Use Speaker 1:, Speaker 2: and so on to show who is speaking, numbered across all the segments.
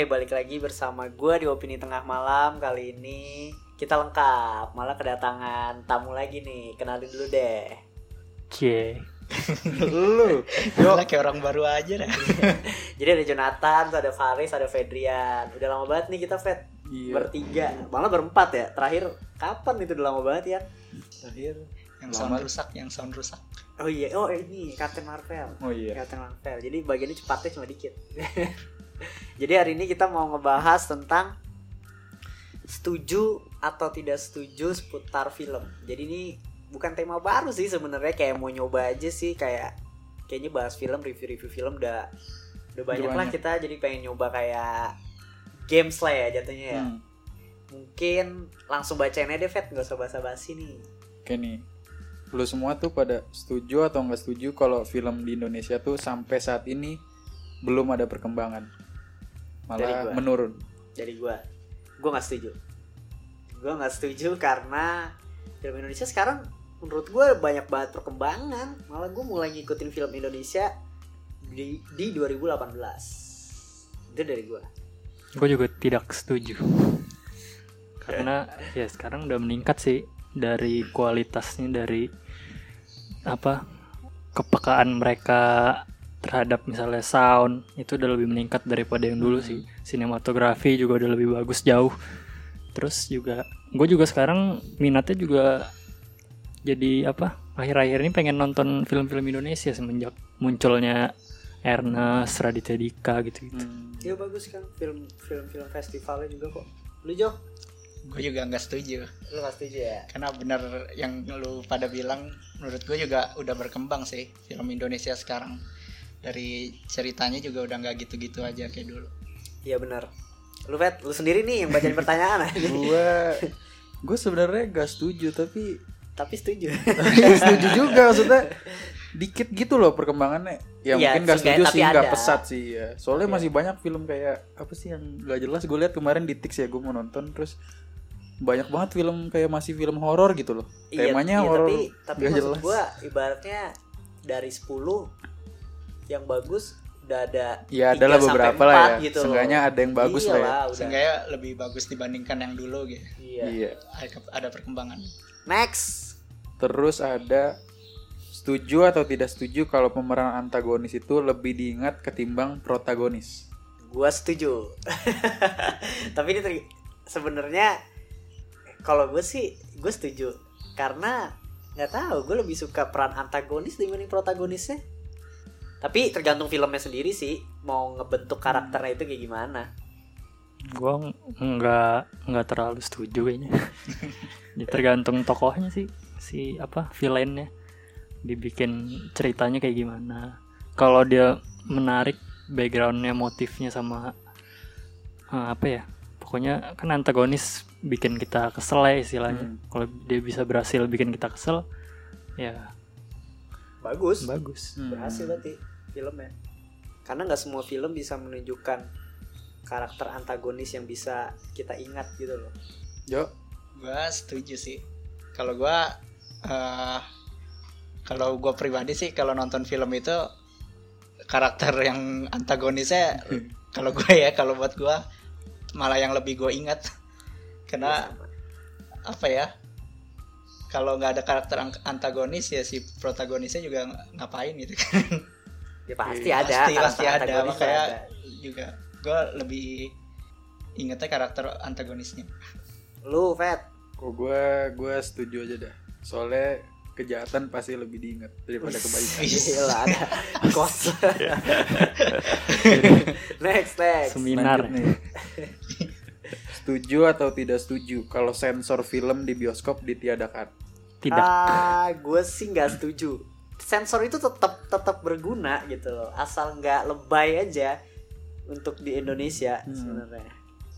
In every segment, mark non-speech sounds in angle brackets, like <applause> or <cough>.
Speaker 1: Oke, balik lagi bersama gue di Opini Tengah Malam Kali ini kita lengkap Malah kedatangan tamu lagi nih Kenalin dulu deh
Speaker 2: Cie. <laughs>
Speaker 3: Lu.
Speaker 4: Gila kayak orang baru aja dah. <laughs>
Speaker 1: Jadi ada Jonathan, tuh ada Faris, ada Fedrian Udah lama banget nih kita Fed
Speaker 3: Iya.
Speaker 1: Bertiga Malah berempat ya Terakhir kapan itu udah lama banget ya
Speaker 3: Terakhir.
Speaker 4: Yang
Speaker 3: Lama.
Speaker 4: sound rusak, yang sound rusak.
Speaker 1: Oh iya, oh ini Captain Marvel
Speaker 3: Oh iya.
Speaker 1: Captain Marvel. Jadi bagiannya cepatnya cuma dikit. <laughs> Jadi hari ini kita mau ngebahas tentang setuju atau tidak setuju seputar film. Jadi ini bukan tema baru sih sebenarnya kayak mau nyoba aja sih kayak kayaknya bahas film review-review film udah udah banyak lah
Speaker 3: banyak.
Speaker 1: kita jadi pengen nyoba kayak games lah ya jatuhnya ya.
Speaker 3: Hmm.
Speaker 1: Mungkin langsung bacain aja deh Fet, nggak usah basa-basi nih.
Speaker 3: Oke nih. Lu semua tuh pada setuju atau nggak setuju kalau film di Indonesia tuh sampai saat ini belum ada perkembangan.
Speaker 1: Dari
Speaker 3: Malah
Speaker 1: gua.
Speaker 3: menurun.
Speaker 1: Jadi gua gua nggak setuju. Gua nggak setuju karena film Indonesia sekarang menurut gua banyak banget perkembangan. Malah gua mulai ngikutin film Indonesia di di 2018. Itu dari gua.
Speaker 2: Gue juga tidak setuju. Karena <laughs> ya sekarang udah meningkat sih dari kualitasnya dari apa kepekaan mereka terhadap misalnya sound itu udah lebih meningkat daripada yang dulu sih sinematografi juga udah lebih bagus jauh terus juga gue juga sekarang minatnya juga jadi apa akhir-akhir ini pengen nonton film-film Indonesia semenjak munculnya Ernest Raditya Dika gitu-gitu
Speaker 3: Hmm.
Speaker 1: Iya bagus kan film film film festivalnya juga kok. Lu Jo?
Speaker 4: Gue juga nggak setuju.
Speaker 1: Lu nggak setuju ya?
Speaker 4: Karena bener yang lu pada bilang, menurut gue juga udah berkembang sih film Indonesia sekarang. Dari ceritanya juga udah nggak gitu-gitu aja kayak dulu.
Speaker 1: Iya benar. Lu Fet, lu sendiri nih yang bacain pertanyaan <laughs> aja.
Speaker 3: Gua gue sebenarnya gak setuju tapi
Speaker 1: Tapi setuju. <laughs>
Speaker 3: setuju juga maksudnya dikit gitu loh perkembangannya ya
Speaker 1: Iya,
Speaker 3: mungkin gak setuju sih nggak
Speaker 1: ada.
Speaker 3: pesat sih ya soalnya
Speaker 1: Iya.
Speaker 3: masih banyak film kayak apa sih yang gak jelas gue lihat kemarin di Tix ya gue mau nonton terus banyak banget film kayak masih film horor gitu loh temanya
Speaker 1: iya,
Speaker 3: horor
Speaker 1: tapi tapi
Speaker 3: gak
Speaker 1: maksud
Speaker 3: jelas
Speaker 1: gua ibaratnya dari 10 yang bagus udah ada
Speaker 3: ya adalah beberapa lah ya
Speaker 1: gitu loh.
Speaker 3: seenggaknya ada yang bagus lah ya
Speaker 1: Iyalah, udah.
Speaker 4: Seenggaknya lebih bagus dibandingkan yang dulu gitu.
Speaker 1: Iya.
Speaker 3: iya
Speaker 4: Ada, perkembangan.
Speaker 1: Next.
Speaker 3: terus ada setuju atau tidak setuju kalau pemeran antagonis itu lebih diingat ketimbang protagonis
Speaker 1: Gua setuju. <laughs> tapi ini sebenarnya kalau gue sih gue setuju karena nggak tahu gue lebih suka peran antagonis dibanding protagonisnya. Tapi tergantung filmnya sendiri sih mau ngebentuk karakternya itu kayak gimana.
Speaker 2: gue nggak nggak terlalu setuju kayaknya <laughs> ya, tergantung tokohnya sih si apa villainnya dibikin ceritanya kayak gimana kalau dia menarik backgroundnya motifnya sama eh, apa ya pokoknya kan antagonis bikin kita kesel ya istilahnya
Speaker 3: Hmm.
Speaker 2: kalau dia bisa berhasil bikin kita kesel ya
Speaker 1: Bagus.
Speaker 2: bagus
Speaker 3: Hmm.
Speaker 1: berhasil berarti filmnya karena nggak semua film bisa menunjukkan karakter antagonis yang bisa kita ingat gitu loh
Speaker 3: yo
Speaker 4: Gue setuju sih. Kalau gue, eh kalau gue pribadi sih kalau nonton film itu karakter yang antagonisnya, <laughs> kalau gue ya kalau buat gue malah yang lebih gue ingat. Karena
Speaker 1: Sama.
Speaker 4: apa ya? Kalau nggak ada karakter antagonis ya si protagonisnya juga ng- ngapain gitu kan?
Speaker 1: ya pasti
Speaker 3: Iya,
Speaker 1: ada
Speaker 4: pasti pasti ada makanya
Speaker 1: ada.
Speaker 4: juga gue lebih ingetnya karakter antagonisnya.
Speaker 1: lu Fat
Speaker 3: Kok gue gue setuju aja dah. Soalnya kejahatan pasti lebih diingat daripada kebaikan.
Speaker 1: Gila ada <laughs> kos <laughs> next next
Speaker 2: seminar
Speaker 3: Lanjut nih. Setuju atau tidak setuju kalau sensor film di bioskop ditiadakan?
Speaker 2: tidak
Speaker 1: ah gue sih nggak setuju sensor itu tetap tetap berguna gitu loh asal nggak lebay aja untuk di Indonesia
Speaker 3: Hmm.
Speaker 1: sebenarnya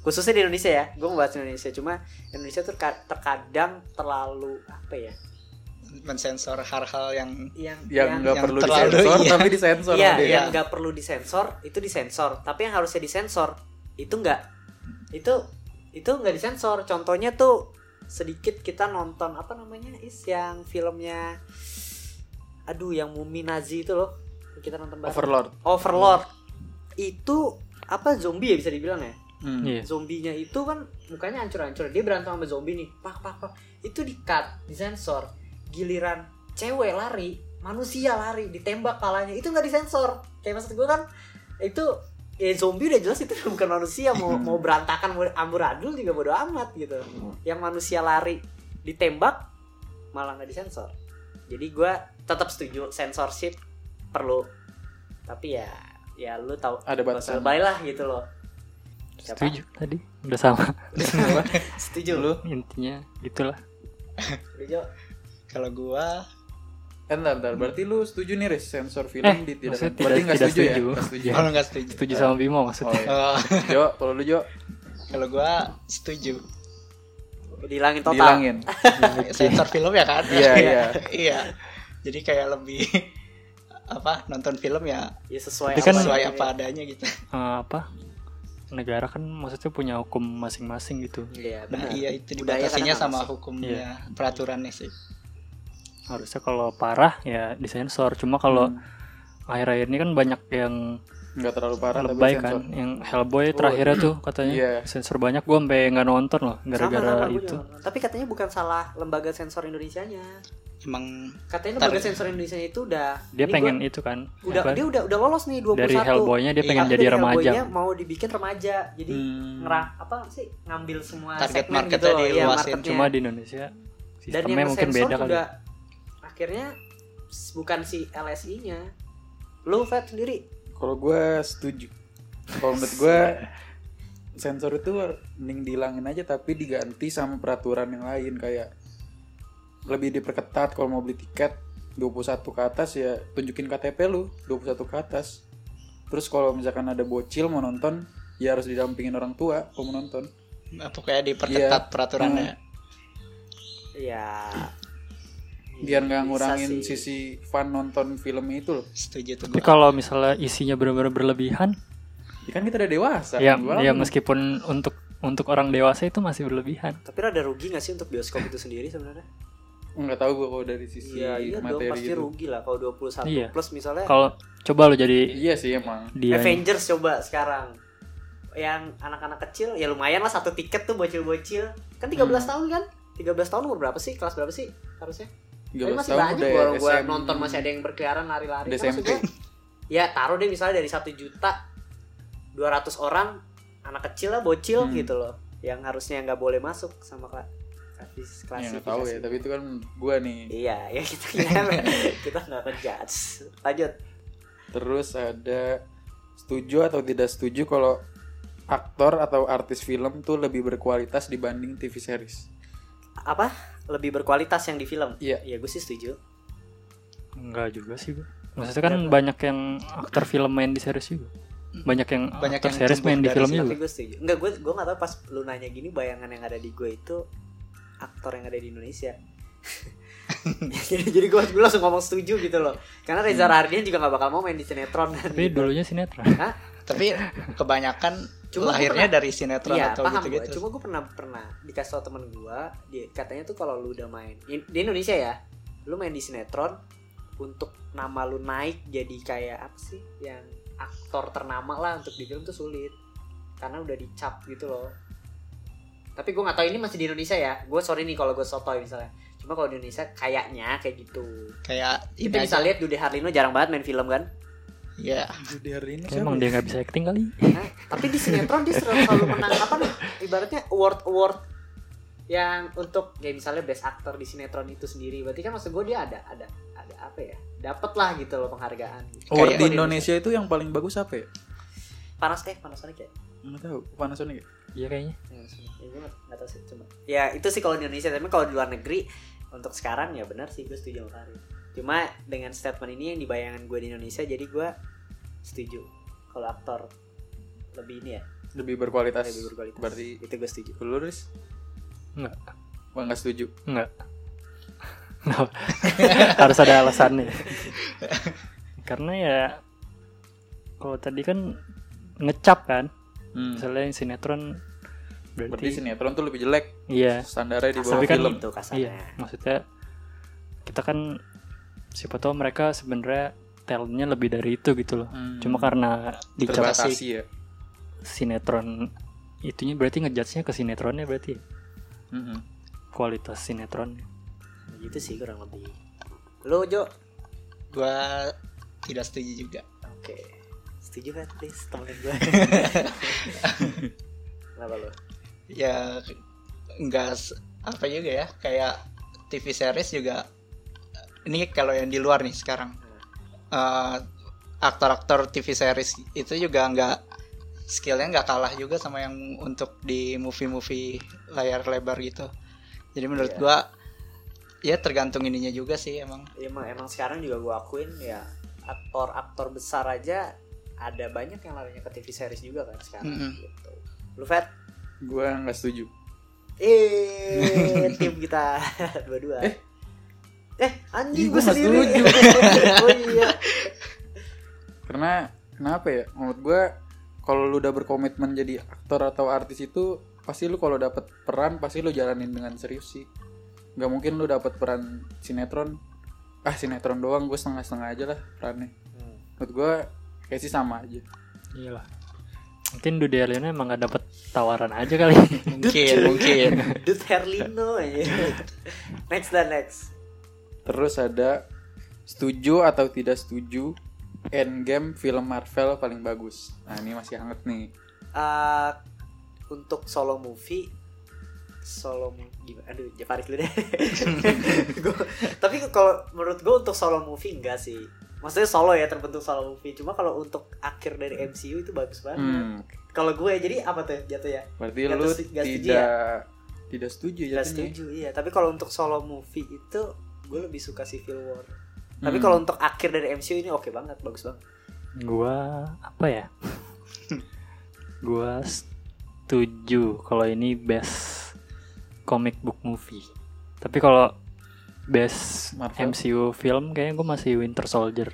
Speaker 1: khususnya di Indonesia ya gue ngebahas Indonesia cuma Indonesia tuh ka- terkadang terlalu apa ya
Speaker 4: Mensensor hal-hal yang
Speaker 1: yang
Speaker 3: Yang nggak
Speaker 4: yang
Speaker 3: perlu
Speaker 4: terlalu,
Speaker 3: disensor
Speaker 4: iya.
Speaker 3: tapi disensor
Speaker 1: Iya,
Speaker 3: dia.
Speaker 1: yang nggak perlu disensor itu disensor, tapi yang harusnya disensor itu nggak. Itu itu nggak disensor. Contohnya tuh sedikit kita nonton apa namanya is yang filmnya, aduh yang mumi Nazi itu loh kita nonton bareng.
Speaker 3: Overlord.
Speaker 1: Overlord itu apa zombie ya bisa dibilang ya
Speaker 3: Hmm.
Speaker 2: Iya.
Speaker 1: zombinya itu kan mukanya hancur-hancur dia berantem sama zombie nih pak pak pak itu di cut disensor giliran cewek lari manusia lari ditembak palanya itu nggak disensor kayak maksud gue kan itu ya zombie udah jelas itu <laughs> bukan manusia mau mau berantakan mau amburadul juga bodo amat gitu yang manusia lari ditembak malah nggak disensor jadi gue tetap setuju censorship perlu tapi ya ya lu tahu
Speaker 3: Ada batasan.
Speaker 1: lebay lah gitu loh Siapa?
Speaker 2: Setuju tadi. Udah sama. <laughs> <laughs>
Speaker 1: setuju
Speaker 3: Lu?
Speaker 2: Intinya gitulah.
Speaker 1: setuju
Speaker 4: Kalau gua
Speaker 3: Eh, Entar, entar. Berarti lu setuju nih Riz sensor film
Speaker 2: Eh,
Speaker 3: di tidak
Speaker 2: maksudnya
Speaker 3: Berarti
Speaker 2: tidak- tidak
Speaker 3: setuju, ya?
Speaker 2: setuju.
Speaker 3: Setuju.
Speaker 4: kalau setuju.
Speaker 2: Setuju sama Bimo
Speaker 3: Oh,
Speaker 2: maksudnya.
Speaker 3: iya.
Speaker 4: Oh, <laughs>
Speaker 3: Jo, kalau lu Jo
Speaker 4: kalau gua setuju.
Speaker 1: dihilangin total
Speaker 3: dihilangin. <laughs>
Speaker 4: Sensor film ya kan?
Speaker 3: Iya, iya. <laughs>
Speaker 4: Iya. Jadi kayak lebih apa nonton film ya
Speaker 1: ya sesuai
Speaker 2: kan-
Speaker 4: sesuai apa adanya gitu.
Speaker 2: Eh, apa? Negara kan maksudnya punya hukum masing-masing gitu.
Speaker 1: iya
Speaker 4: Nah, iya itu
Speaker 1: Budaya
Speaker 4: dibatasinya sama hukumnya, peraturannya sih.
Speaker 2: Harusnya kalau parah ya disensor. Cuma kalau akhir-akhir ini kan banyak yang
Speaker 3: Nggak terlalu parah tapi
Speaker 2: lebay
Speaker 3: sensor.
Speaker 2: kan. Yang Hellboy terakhirnya tuh <clears throat> katanya
Speaker 3: Iya.
Speaker 2: sensor banyak. Gue sampai nggak nonton loh gara-gara
Speaker 1: sama, gua
Speaker 2: itu.
Speaker 1: juga tapi katanya bukan salah lembaga sensor Indonesianya
Speaker 4: Emang
Speaker 1: katanya lembaga sensor Indonesia itu udah
Speaker 2: Dia pengen
Speaker 1: gua-
Speaker 2: itu kan.
Speaker 1: udah
Speaker 2: apa,
Speaker 1: dia udah udah lolos nih 21
Speaker 2: dari Hellboy-nya dia
Speaker 4: Iya,
Speaker 2: pengen
Speaker 1: Tapi
Speaker 2: jadi
Speaker 1: dari
Speaker 2: remaja.
Speaker 1: Hellboy-nya mau dibikin remaja jadi
Speaker 3: Hmm.
Speaker 1: ngerang apa sih ngambil semua
Speaker 4: Target
Speaker 1: segmen
Speaker 4: marketnya
Speaker 1: gitu loh, iya,
Speaker 4: diluasin.
Speaker 1: marketnya.
Speaker 2: Cuma di Indonesia
Speaker 1: dan
Speaker 2: sistemnya
Speaker 1: yang
Speaker 2: mungkin
Speaker 1: sensor
Speaker 2: beda kali.
Speaker 1: juga akhirnya bukan si LSI-nya lu Fat sendiri
Speaker 3: Kalau gue setuju. Kalau menurut gue sensor itu mending dihilangin aja tapi diganti sama peraturan yang lain kayak lebih diperketat kalau mau beli tiket 21 ke atas ya tunjukin KTP lu 21 ke atas. Terus kalau misalkan ada bocil mau nonton ya harus didampingin orang tua kalau mau nonton.
Speaker 4: nah, pokoknya diperketat
Speaker 3: Iya.
Speaker 4: peraturannya.
Speaker 1: ya
Speaker 3: Biar nggak ngurangin
Speaker 1: sih.
Speaker 3: sisi fun nonton filmnya itu loh.
Speaker 4: Setuju tuh
Speaker 2: Tapi kalau misalnya isinya benar-benar berlebihan,
Speaker 3: Ya kan kita udah dewasa.
Speaker 2: ya,
Speaker 3: Gimana?
Speaker 2: ya meskipun untuk untuk orang dewasa itu masih berlebihan.
Speaker 1: tapi rada rugi gak sih untuk bioskop itu sendiri sebenarnya
Speaker 3: nggak tahu gue kalau dari sisi
Speaker 1: iya iya dong
Speaker 3: materi
Speaker 1: pasti
Speaker 3: gitu.
Speaker 1: rugi lah kalau 21
Speaker 2: Iya.
Speaker 1: plus misalnya
Speaker 2: Kalau coba lo jadi
Speaker 3: Iya sih emang.
Speaker 2: dia
Speaker 1: Avengers coba sekarang yang anak-anak kecil ya lumayan lah satu tiket tuh bocil-bocil kan 13
Speaker 3: Hmm.
Speaker 1: tahun kan 13 tahun umur berapa sih kelas berapa sih harusnya
Speaker 3: 13
Speaker 1: Tapi masih banyak gua, gua
Speaker 3: SM.
Speaker 1: nonton masih ada yang berkeliaran lari-lari Kan maksud
Speaker 3: SMP.
Speaker 1: gua, ya taruh deh misalnya dari satu juta 200 orang anak kecil lah bocil
Speaker 3: Hmm.
Speaker 1: gitu loh yang harusnya nggak boleh masuk sama klasif
Speaker 3: Ya nggak tahu ya, tapi itu kan gue nih.
Speaker 1: iya <laughs> ya kita kita kita nggak ngejudge lanjut
Speaker 3: Terus ada setuju atau tidak setuju kalau aktor atau artis film tuh lebih berkualitas dibanding TV series.
Speaker 1: Apa lebih berkualitas yang di film
Speaker 3: Iya.
Speaker 1: ya gue sih setuju
Speaker 2: enggak juga sih gua. Maksudnya kan banyak yang aktor film main di series juga. Banyak yang
Speaker 4: Banyak
Speaker 2: aktor
Speaker 4: yang
Speaker 2: series main di film juga.
Speaker 1: gue setuju enggak gue gue nggak tahu pas lu nanya gini bayangan yang ada di gue itu aktor yang ada di Indonesia <laughs> jadi jadi gue gue langsung ngomong setuju gitu loh karena Reza Rahardian juga nggak bakal mau main di sinetron
Speaker 2: Tapi
Speaker 1: gitu.
Speaker 2: dulunya sinetron.
Speaker 1: Hah?
Speaker 4: Tapi kebanyakan
Speaker 1: Cuma pernah-
Speaker 4: dari sinetron
Speaker 1: Iya
Speaker 4: atau
Speaker 1: paham
Speaker 4: gitu-gitu.
Speaker 1: gue Cuma gue pernah pernah dikasih tau temen gue dia katanya tuh kalau lu udah main in- di Indonesia ya lu main di sinetron untuk nama lu naik jadi kayak apa sih? Yang aktor ternama lah untuk di film tuh sulit. Karena udah dicap gitu loh. Tapi gue nggak tahu ini masih di Indonesia ya? Gue sorry nih kalau gue sotoy misalnya. Cuma kalau di Indonesia kayaknya kayak gitu.
Speaker 4: Kayak
Speaker 1: kita bisa
Speaker 4: aja.
Speaker 1: lihat Dude Harlino jarang banget main film kan
Speaker 4: Iya.
Speaker 3: Di hari ini
Speaker 2: Emang dia nggak bisa acting kali.
Speaker 1: Hah? tapi di sinetron dia selalu, selalu menang apa nih ibaratnya award award yang untuk ya misalnya best actor di sinetron itu sendiri berarti kan maksud gue dia ada ada ada apa ya dapat lah gitu loh penghargaan
Speaker 3: Award
Speaker 4: Kayak-
Speaker 3: di Indonesia itu yang paling bagus apa ya?
Speaker 1: panas eh Panasonic ya
Speaker 3: Nggak tahu. Panasonic ya?
Speaker 2: Iya kayaknya.
Speaker 1: ya gue nggak tahu sih cuma ya itu sih kalau di Indonesia tapi kalau di luar negeri untuk sekarang ya benar sih gue setuju sama Karin cuma dengan statement ini yang di bayangan gue di Indonesia jadi gue setuju kalau aktor lebih ini ya
Speaker 3: Lebih berkualitas.
Speaker 1: lebih berkualitas
Speaker 3: Berarti
Speaker 1: itu gue setuju
Speaker 3: lu Riz?
Speaker 2: Enggak.
Speaker 3: Wah nggak setuju.
Speaker 2: Enggak. <laughs> Kenapa? Harus ada alasannya. Karena ya kalau tadi kan ngecap kan,
Speaker 3: Hmm.
Speaker 2: misalnya yang sinetron
Speaker 3: Berarti
Speaker 2: berarti
Speaker 3: sinetron tuh lebih jelek
Speaker 2: iya.
Speaker 3: standarnya di bawah
Speaker 2: Tapi kan
Speaker 3: film.
Speaker 1: kasarnya
Speaker 2: Iya, maksudnya kita kan siapa tahu mereka sebenarnya talentnya lebih dari itu gitu loh.
Speaker 3: Hmm.
Speaker 2: Cuma karena dicap
Speaker 3: terbatasi ya.
Speaker 2: sinetron itunya berarti ngejudge-nya ke sinetronnya berarti ya?
Speaker 3: Mm-mm.
Speaker 2: kualitas sinetronnya
Speaker 1: gitu sih kurang lebih lo Jo
Speaker 4: Gua tidak setuju juga.
Speaker 1: oke setuju kan please temenin gue <laughs> kenapa lo
Speaker 4: Ya enggak apa juga ya, kayak TV series juga ini kalau yang di luar nih sekarang. Eh, aktor-aktor TV series itu juga nggak skillnya nggak kalah juga sama yang untuk di movie-movie layar lebar gitu. Jadi menurut
Speaker 1: Iya.
Speaker 4: gua ya tergantung ininya juga sih emang.
Speaker 1: Ya, emang emang sekarang juga gue akuin ya aktor-aktor besar aja ada banyak yang larinya ke TV series juga kan sekarang
Speaker 4: Mm-mm.
Speaker 1: gitu. Lu Fat?
Speaker 3: gue nggak setuju
Speaker 1: Eh, <laughs> tim kita <laughs> dua-dua.
Speaker 3: Eh.
Speaker 1: Eh anjing
Speaker 3: Ih,
Speaker 1: gue sendiri.
Speaker 3: setuju. <laughs>
Speaker 1: oh iya.
Speaker 3: karena kenapa ya menurut gue kalau lu udah berkomitmen jadi aktor atau artis itu pasti lu kalau dapet peran pasti lu jalanin dengan serius sih nggak mungkin lu dapet peran sinetron ah sinetron doang gue setengah setengah aja lah perannya
Speaker 1: Hmm.
Speaker 3: menurut gue kayak sih sama aja
Speaker 2: iyalah mungkin Dude Erlino emang gak dapet tawaran aja kali <laughs>
Speaker 4: Mungkin, mungkin.
Speaker 1: Dut Herlino aja. next dan next.
Speaker 3: Terus ada setuju atau tidak setuju Endgame film Marvel paling bagus. Nah ini masih hangat nih.
Speaker 1: Eh, untuk solo movie solo gimana? Aduh Jafaris dulu deh. <laughs> Gua- tapi kalau menurut gue untuk solo movie enggak sih. Maksudnya solo ya terbentuk solo movie. Cuma kalau untuk akhir dari MCU itu bagus banget.
Speaker 3: Hmm,
Speaker 1: kalau gue jadi apa tuh jatuh ya
Speaker 3: berarti lu
Speaker 1: nggak setuju
Speaker 3: tidak tidak setuju
Speaker 1: Gak
Speaker 3: jatuhnya.
Speaker 1: setuju iya. Tapi kalau untuk solo movie itu gue lebih suka Civil War tapi
Speaker 3: Hmm.
Speaker 1: kalau untuk akhir dari MCU ini oke banget bagus banget
Speaker 2: gua apa ya <laughs> gua setuju kalau ini best comic book movie tapi kalau best
Speaker 3: Marvel?
Speaker 2: MCU film kayaknya gue masih Winter Soldier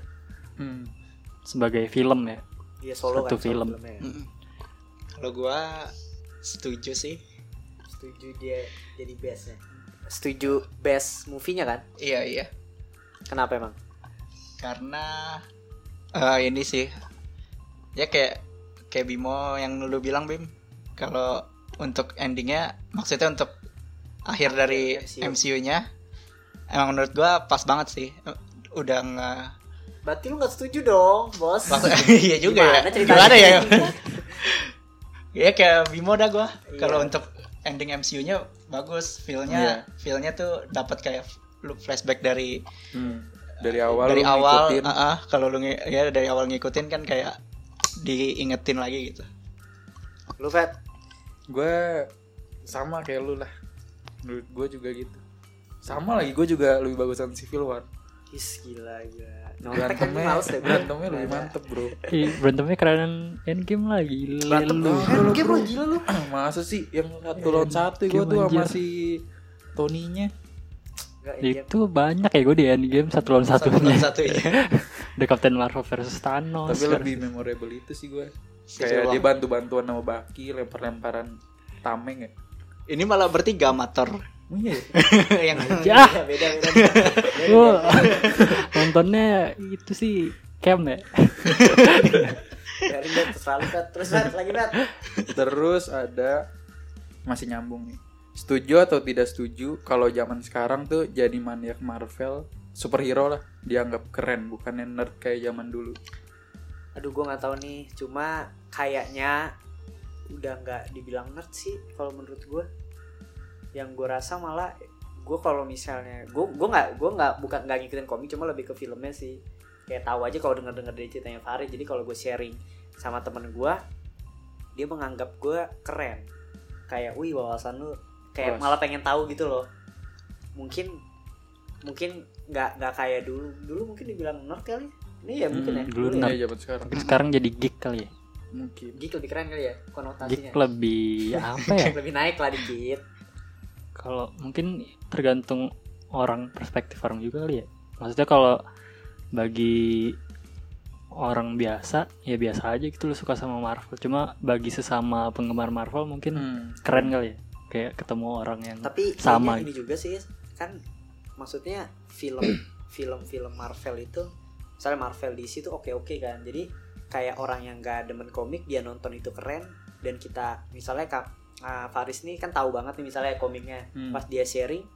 Speaker 3: Hmm.
Speaker 2: sebagai film ya
Speaker 1: dia solo
Speaker 2: Satu
Speaker 1: kan
Speaker 2: film.
Speaker 1: ya.
Speaker 4: Mm-mm. Kalau gua setuju sih.
Speaker 1: Setuju dia jadi best ya setuju best movie-nya kan
Speaker 4: Iya, iya.
Speaker 1: kenapa emang
Speaker 4: Karena eh, ini sih ya kayak kayak Bimo yang lu bilang Bim. Kalau untuk endingnya maksudnya untuk akhir dari
Speaker 1: MCU.
Speaker 4: MCU-nya emang menurut gua pas banget sih. Udah nggak
Speaker 1: berarti lu nggak setuju dong bos <laughs>
Speaker 4: iya juga
Speaker 1: Gimana
Speaker 4: ya. Gimana <laughs> ya? ya kayak Bimo dah gua. Kalau
Speaker 1: Iya.
Speaker 4: untuk ending MCU-nya bagus, feel-nya feel-nya tuh dapat kayak lu flashback dari
Speaker 3: Hmm. Dari awal
Speaker 4: dari awal
Speaker 3: ngikutin.
Speaker 4: ah, ah, kalau lu ya dari awal ngikutin kan kayak diingetin lagi gitu.
Speaker 1: lu Fat
Speaker 3: gue sama kayak lu lah menurut gue juga gitu sama lagi gue juga lebih bagusan Civil War
Speaker 1: Is gila gila. Nyontek kan
Speaker 3: berantemnya
Speaker 1: males deh
Speaker 3: berantemnya lebih mantep bro.
Speaker 2: Ih, berantemnya kerenan Endgame lagi
Speaker 1: Berantem
Speaker 2: lu
Speaker 1: Endgame lo gila lu.
Speaker 3: Masa sih yang satu lawan satu gue tuh sama si
Speaker 1: Endgame.
Speaker 2: itu banyak ya gue di Endgame satu lawan
Speaker 4: Satu
Speaker 2: satunya.
Speaker 4: satunya. <laughs>
Speaker 2: The Captain Marvel versus Thanos.
Speaker 3: Tapi lebih memorable itu sih gue
Speaker 4: Civil
Speaker 3: kayak dia bantu bantuan sama Baki lempar-lemparan tameng ya.
Speaker 4: Ini malah bertiga amator
Speaker 3: iya. Ya? <laughs>
Speaker 4: yang
Speaker 2: ya
Speaker 1: Beda beda <laughs> beda.
Speaker 2: Gua <laughs> nontonnya itu sih cam ya?
Speaker 1: Biarin deh terserah lu Fat Terus lagi
Speaker 3: Terus ada masih nyambung nih. Setuju atau tidak setuju kalau zaman sekarang tuh jadi maniak Marvel superhero lah. Dianggap keren bukannya nerd kayak zaman dulu.
Speaker 1: Aduh gue nggak tahu nih. Cuma kayaknya Udah nggak dibilang nerd sih Kalau menurut gue Yang gue rasa malah Gue kalau misalnya Gue gue nggak gue nggak bukan nggak ngikutin komik Cuma lebih ke filmnya sih Kayak tahu aja kalau denger denger dari ceritanya Farid Jadi kalau gue sharing sama temen gue Dia menganggap gue keren Kayak wih wawasan lu Kayak
Speaker 3: Luas.
Speaker 1: malah pengen tahu gitu loh Mungkin Mungkin nggak nggak kayak dulu Dulu mungkin dibilang nerd kali Ini ya mungkin
Speaker 3: Hmm,
Speaker 1: ya
Speaker 2: dulu
Speaker 1: ya.
Speaker 2: nerd.
Speaker 3: Zaman sekarang.
Speaker 2: Mungkin sekarang jadi geek kali ya
Speaker 3: Mungkin.
Speaker 1: Geek lebih keren kali ya
Speaker 2: geek
Speaker 1: konotasinya.
Speaker 2: lebih apa ya <laughs>
Speaker 1: lebih naik lah dikit.
Speaker 2: Kalau mungkin tergantung orang perspektif orang juga kali ya. Maksudnya kalau bagi orang biasa ya biasa aja gitu lo suka sama Marvel. Cuma bagi sesama penggemar Marvel mungkin
Speaker 3: Hmm.
Speaker 2: keren kali ya. Kayak ketemu orang yang
Speaker 1: Tapi
Speaker 2: sama
Speaker 1: ini juga sih kan maksudnya film <coughs> film-film Marvel itu misalnya Marvel DC itu oke-oke kan. Jadi kayak orang yang gak demen komik dia nonton itu keren. Dan kita misalnya kak ah, Faris nih kan tahu banget nih misalnya komiknya.
Speaker 3: Hmm.
Speaker 1: pas dia sharing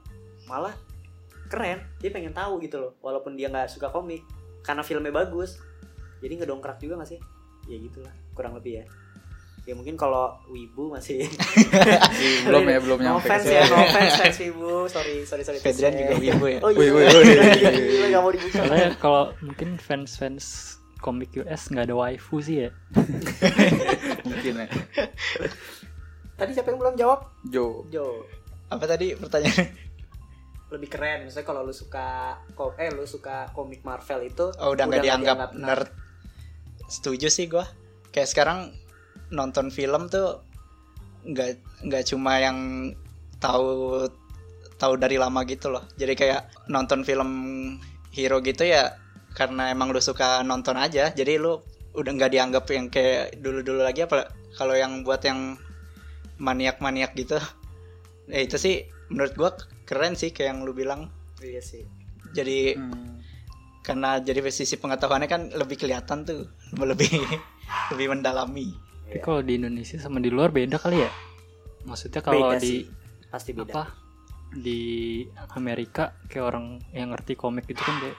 Speaker 1: malah keren. Dia pengen tahu gitu loh walaupun dia nggak suka komik. Karena filmnya bagus. Jadi ngedongkrak juga gak sih? Ya gitulah kurang lebih ya. Ya mungkin kalau wibu masih <laughs>
Speaker 3: belum ya belum
Speaker 1: no
Speaker 3: nyampe
Speaker 1: offense
Speaker 3: situ.
Speaker 1: ya no offense fans wibu. Sorry sorry sorry
Speaker 4: Fedrian juga wibu ya.
Speaker 1: Oh iya
Speaker 3: Woi, woi, woi.
Speaker 1: Gila, nggak mau dibuka.
Speaker 2: Kalau mungkin fans-fans komik US nggak ada waifu sih ya. <laughs>
Speaker 3: mungkin ya <laughs>
Speaker 1: tadi siapa yang belum jawab?
Speaker 3: Jo.
Speaker 1: Jo.
Speaker 4: Apa tadi pertanyaan <laughs>
Speaker 1: lebih keren misalnya kalau lu suka eh lu suka komik Marvel itu
Speaker 4: oh udah nggak dianggap
Speaker 1: nerd.
Speaker 4: nerd. Setuju sih gua. Kayak sekarang nonton film tuh nggak nggak cuma yang tahu tahu dari lama gitu loh. Jadi kayak nonton film hero gitu ya karena emang lu suka nonton aja. Jadi lu udah nggak dianggap yang kayak dulu dulu lagi apa kalau yang buat yang maniak maniak gitu ya itu sih menurut gua keren sih kayak yang lu bilang
Speaker 1: iya sih
Speaker 4: jadi
Speaker 3: Hmm.
Speaker 4: karena jadi sisi pengetahuannya kan lebih kelihatan tuh <laughs> lebih lebih mendalami
Speaker 2: Tapi
Speaker 1: Iya.
Speaker 2: kalau di Indonesia sama di luar beda kali ya. Maksudnya kalau
Speaker 1: Beda
Speaker 2: di
Speaker 1: sih. pasti beda
Speaker 2: apa di Amerika kayak orang yang ngerti komik itu kan kayak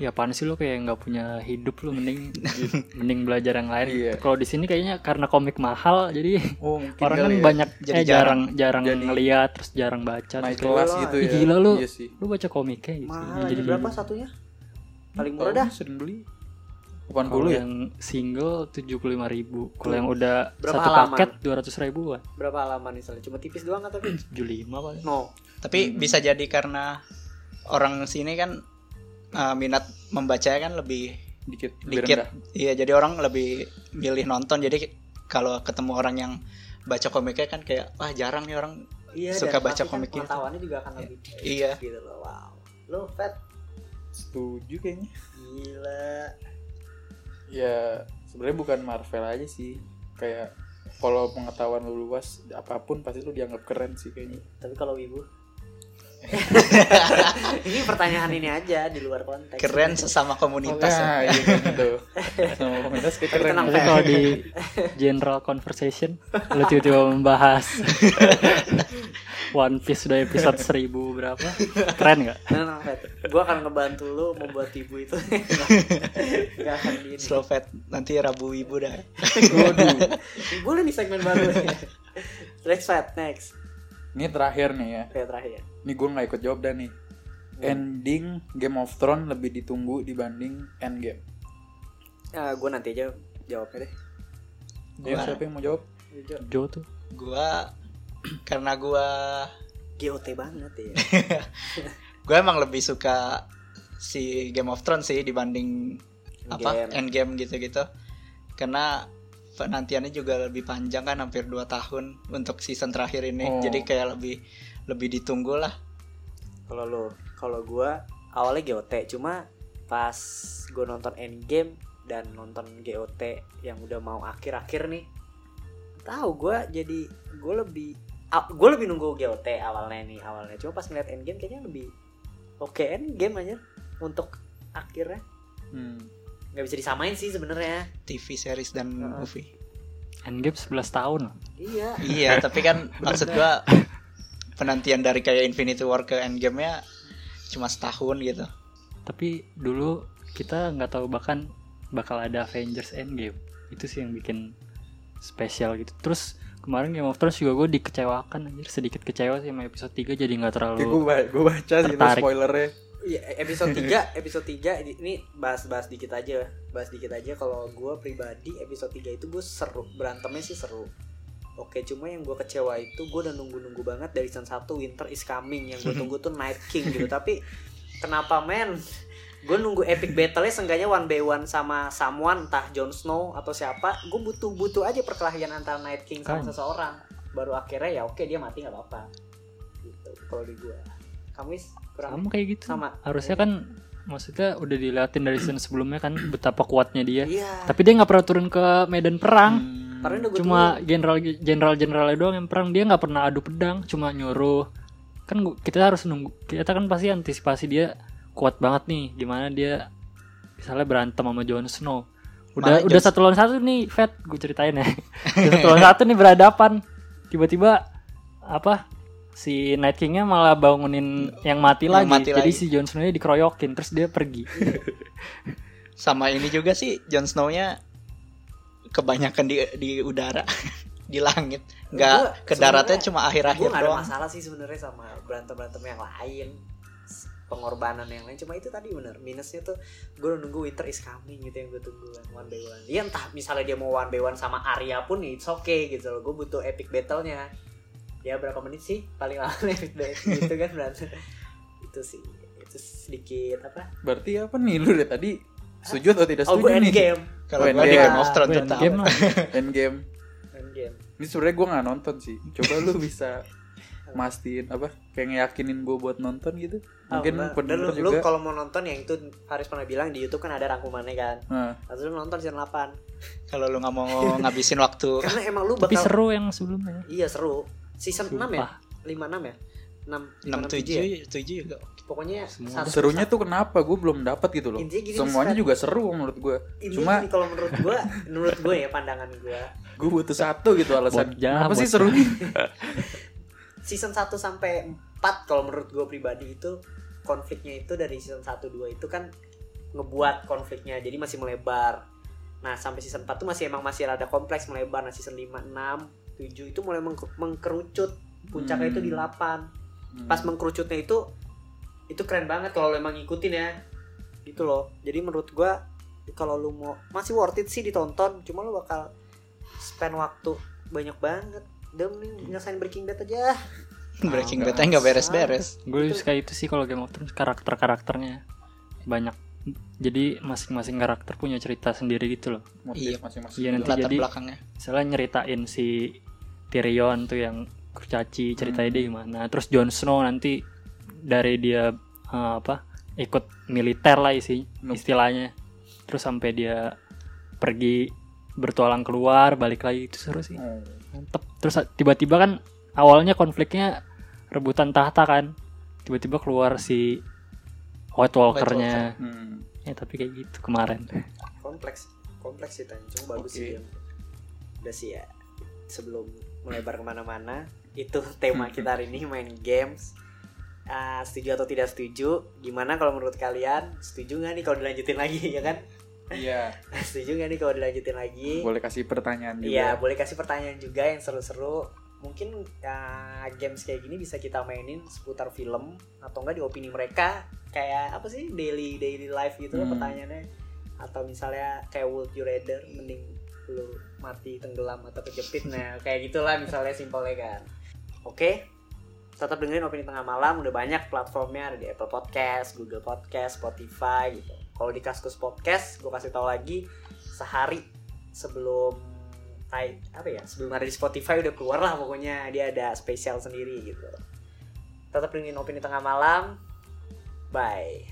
Speaker 2: ya apaan sih lo? Kayak nggak punya hidup lu mending <laughs> mending belajar yang lain.
Speaker 3: Iya.
Speaker 2: kalau di sini kayaknya karena komik mahal jadi
Speaker 3: oh
Speaker 2: orang kan
Speaker 3: ya.
Speaker 2: banyak
Speaker 4: Jadi
Speaker 2: eh jarang jarang
Speaker 3: Jadi-
Speaker 2: ngeliat terus jarang baca terus
Speaker 3: kelas
Speaker 1: Gila,
Speaker 3: gitu
Speaker 2: "Ih,
Speaker 3: ya.
Speaker 2: gila lu
Speaker 3: iya sih.
Speaker 2: Lu baca komiknya gitu.
Speaker 1: Mahal
Speaker 2: jadi
Speaker 1: berapa satunya? Paling murah dah.
Speaker 3: sering beli.
Speaker 2: Kalau
Speaker 3: 80 ya?
Speaker 2: yang single tujuh puluh lima ribu. Kalau yang udah
Speaker 1: Berapa
Speaker 2: satu
Speaker 1: halaman?
Speaker 2: paket dua ratus ribuan.
Speaker 1: Berapa halaman misalnya? Cuma tipis doang tapi
Speaker 2: tujuh lima paling.
Speaker 1: No.
Speaker 4: Tapi bisa jadi karena orang sini kan uh, minat membacanya kan lebih
Speaker 3: dikit lebih
Speaker 4: dikit.
Speaker 3: rendah.
Speaker 4: iya jadi orang lebih milih nonton. Jadi kalau ketemu orang yang baca komiknya kan kayak wah jarang nih orang
Speaker 1: iya
Speaker 4: Suka
Speaker 1: dan
Speaker 4: baca
Speaker 1: kan
Speaker 4: komik gitu.
Speaker 1: pengetahuannya juga akan lebih
Speaker 4: iya.
Speaker 1: gitu loh. Wow. Lu fat?
Speaker 3: Setuju kayaknya.
Speaker 1: Gila.
Speaker 3: Ya sebenarnya bukan Marvel aja sih. Kayak kalau pengetahuan lu luas apa pun pasti lu dianggap keren sih kayaknya.
Speaker 1: Tapi kalau wibu <laughs> ini pertanyaan ini aja di luar konteks.
Speaker 4: Keren sesama komunitas ya.
Speaker 3: nah iya kayak gitu sama komunitas kayak keren
Speaker 2: tapi kalau di general conversation lu tiba-tiba membahas <laughs> One Piece udah episode 1000 berapa? Keren nggak?
Speaker 1: Nah, nah, Fat. gua akan ngebantu lu membuat ibu itu. <laughs> Gak akan di
Speaker 4: slow fat nanti rabu ibu dah.
Speaker 1: Boleh nih segmen baru. Next fat. Next.
Speaker 3: Ini terakhir nih ya.
Speaker 1: Oke terakhir
Speaker 3: ini gue nggak ikut jawab dah nih ending Game of Thrones lebih ditunggu dibanding Endgame.
Speaker 1: Ya, gue nanti aja jawabnya deh.
Speaker 3: Ya
Speaker 4: Gua-
Speaker 3: siapa yang mau jawab?
Speaker 2: Joe tuh.
Speaker 4: Gua <clears throat> karena gua
Speaker 1: GOT banget ya. <laughs>
Speaker 4: Gue emang lebih suka si Game of Thrones sih dibanding apa? Endgame. Gitu-gitu. Karena penantiannya juga lebih panjang kan hampir 2 tahun untuk season terakhir ini.
Speaker 3: Oh.
Speaker 4: jadi kayak lebih lebih ditunggu lah.
Speaker 1: Kalau lo kalau gue awalnya GOT cuma pas gue nonton Endgame dan nonton GOT yang udah mau akhir-akhir nih tahu gue jadi gue lebih gue lebih nunggu GOT awalnya nih awalnya. Cuma pas ngeliat Endgame kayaknya lebih oke Endgame aja untuk akhirnya.
Speaker 3: Hmm.
Speaker 1: nggak bisa disamain sih sebenarnya.
Speaker 4: TV series dan
Speaker 1: Heeh.
Speaker 4: movie.
Speaker 2: Endgame 11 tahun.
Speaker 1: Iya.
Speaker 4: Iya tapi kan <laughs> maksud gua penantian dari kayak Infinity War ke Endgame nya cuma setahun gitu
Speaker 2: tapi dulu kita nggak tahu bahkan bakal ada Avengers Endgame itu sih yang bikin spesial gitu terus kemarin Game of Thrones juga gue dikecewakan anjir sedikit kecewa sih sama episode 3 jadi nggak
Speaker 3: Oke, gue
Speaker 2: terlalu
Speaker 3: ba- gue baca sih
Speaker 2: Tertarik.
Speaker 3: spoilernya
Speaker 1: Iya, episode 3, episode 3 ini- ini bahas-bahas dikit aja. Bahas dikit aja kalau gue pribadi episode 3 itu gue seru, berantemnya sih seru. Oke, cuma yang gue kecewa itu gue udah nunggu-nunggu banget dari season 1 Winter is Coming yang gue tunggu tuh Night King gitu. <laughs> Tapi kenapa men? Gue nunggu epic battle-nya seenggaknya one by one sama someone entah Jon Snow atau siapa. Gue butuh butuh aja perkelahian antara Night King sama
Speaker 2: Kan.
Speaker 1: seseorang. Baru akhirnya ya oke dia mati nggak apa-apa. Gitu kalau di gue. Kamu is kurang
Speaker 2: kamu kayak gitu
Speaker 1: sama.
Speaker 2: harusnya kan maksudnya udah diliatin dari season sebelumnya kan betapa kuatnya dia
Speaker 1: Iya.
Speaker 2: tapi dia nggak pernah turun ke medan perang
Speaker 3: Hmm.
Speaker 1: Karena udah gue
Speaker 2: cuma general general generalnya doang yang perang. Dia nggak pernah adu pedang cuma nyuruh. Kan gua- kita harus nunggu kita kan pasti antisipasi dia kuat banget nih. Gimana dia misalnya berantem sama Jon Snow. Udah
Speaker 4: Malah
Speaker 2: udah
Speaker 4: Jon-
Speaker 2: satu lawan satu nih Fat gue ceritain ya. <laughs> Udah satu lawan satu nih berhadapan. Tiba-tiba apa si Night King-nya malah bangunin yang mati
Speaker 4: Yang
Speaker 2: lagi.
Speaker 4: mati
Speaker 2: jadi
Speaker 4: lagi.
Speaker 2: si Jon Snow-nya dikeroyokin terus dia pergi. <laughs>
Speaker 4: Sama ini juga sih Jon Snow-nya kebanyakan di di udara <laughs> di langit. Nggak
Speaker 1: Gua
Speaker 4: ke daratnya cuma akhir-akhir
Speaker 1: gak ada
Speaker 4: doang.
Speaker 1: masalah sih sebenarnya sama berantem berantem yang lain pengorbanan yang lain. Cuma itu tadi bener minusnya tuh gue nunggu winter is coming gitu yang gue tunggu kan one by one. Ya entah misalnya dia mau one by one sama Arya pun it's okay gitu loh. Gue butuh epic battle-nya. Ya berapa menit sih? Paling lama <laughs> epic battle gitu kan berarti. Itu sih itu sedikit apa?
Speaker 3: Berarti apa nih? Lu dari tadi setuju atau tidak
Speaker 1: oh
Speaker 3: setuju
Speaker 1: gue
Speaker 3: nih?
Speaker 1: endgame
Speaker 4: kalau
Speaker 3: Oh,
Speaker 4: gua di
Speaker 3: Endgame.
Speaker 4: Game of Thrones
Speaker 2: Gue
Speaker 4: terutama.
Speaker 2: game lah <laughs>
Speaker 3: Endgame.
Speaker 1: endgame
Speaker 3: Ini sebenarnya gue nggak nonton sih. Coba lu bisa mastiin apa kayak ngeyakinin gue buat nonton gitu. Mungkin
Speaker 1: Oh. Dan
Speaker 3: pendengar
Speaker 1: lu, lu
Speaker 3: juga.
Speaker 1: kalau mau nonton yang itu Faris pernah bilang di YouTube kan ada rangkumannya kan
Speaker 3: Nah,
Speaker 1: Lalu lu nonton season 8
Speaker 4: kalau lu nggak mau ngabisin waktu
Speaker 1: Karena emang lu
Speaker 2: tapi
Speaker 1: bakal
Speaker 2: seru yang sebelumnya
Speaker 1: Iya seru. Season 6 ya?
Speaker 2: Sumpah.
Speaker 1: 5 6 ya? 6
Speaker 4: enam
Speaker 1: 6
Speaker 4: tujuh
Speaker 1: ya?
Speaker 4: tujuh juga
Speaker 1: Pokoknya
Speaker 2: Semua.
Speaker 1: satu-
Speaker 3: serunya tuh kenapa gue belum dapat gitu loh.
Speaker 1: Intinya gini,
Speaker 3: Semuanya juga seru menurut gue. Cuma
Speaker 1: gini, kalau menurut gua, menurut gue ya pandangan gua, <laughs>
Speaker 3: gue butuh satu gitu alasan. Apa sih serunya? <laughs>
Speaker 1: season 1 sampai 4 kalau menurut gue pribadi itu konfliknya itu dari season 1 2 itu kan ngebuat konfliknya jadi masih melebar. Nah, sampai season 4 tuh masih emang masih rada kompleks melebar. Nah, season 5 6 7 itu mulai mengke- mengkerucut. Puncaknya
Speaker 3: Hmm.
Speaker 1: itu di 8. Pas mengkerucutnya itu itu keren banget kalau lu emang ngikutin ya. Gitu loh. Jadi menurut gua kalau lu mau masih worth it sih ditonton. Cuma lu bakal spend waktu banyak banget. Udah mending nyelesain Breaking Bad aja. <laughs>
Speaker 4: Breaking
Speaker 3: enggak.
Speaker 4: Bad nggak beres-beres.
Speaker 2: gue suka itu sih kalau Game of Thrones karakter karakternya banyak. Jadi masing-masing karakter punya cerita sendiri gitu loh.
Speaker 3: Motif
Speaker 4: Iya.
Speaker 3: masing-masing.
Speaker 2: Iya, nanti
Speaker 4: latar
Speaker 2: jadi-
Speaker 4: belakangnya.
Speaker 2: misalnya nyeritain si Tyrion tuh yang kurcaci ceritanya
Speaker 3: Hmm.
Speaker 2: dia gimana. Terus Jon Snow nanti dari dia eh, apa ikut militer lah isi istilahnya. Terus sampai dia pergi bertualang keluar balik lagi. Itu seru sih.
Speaker 3: Oh.
Speaker 2: mantep. Terus tiba-tiba kan awalnya konfliknya rebutan tahta kan. Tiba-tiba keluar si White Walker-nya.
Speaker 3: Hmm.
Speaker 2: ya tapi kayak gitu kemarin.
Speaker 1: Kompleks kompleks sih tanya cuma bagus
Speaker 3: Oke.
Speaker 1: sih. Yang udah sih ya. Sebelum melebar ke mana-mana itu tema <laughs> kita hari ini main games Ah, setuju atau tidak setuju gimana kalau menurut kalian setuju nggak nih kalau dilanjutin lagi <laughs> ya kan
Speaker 3: Iya. <laughs>
Speaker 1: setuju nggak nih kalau dilanjutin lagi
Speaker 3: Boleh kasih pertanyaan juga.
Speaker 1: Iya, boleh kasih pertanyaan juga yang seru-seru. Mungkin uh, games kayak gini bisa kita mainin seputar film atau enggak di opini mereka kayak apa sih daily daily life gitu loh
Speaker 3: Hmm.
Speaker 1: pertanyaannya. Atau misalnya kayak would you rather mending lu mati tenggelam atau kejepit nah kayak gitulah misalnya simpelnya kan. Oke. Tetap dengerin opini tengah malam udah banyak platformnya ada di Apple Podcast, Google Podcast, Spotify gitu. Kalau di Kaskus Podcast gue kasih tahu lagi sehari sebelum apa ya sebelum ada di Spotify udah keluar lah pokoknya dia ada spesial sendiri gitu tetap dengerin opini tengah malam bye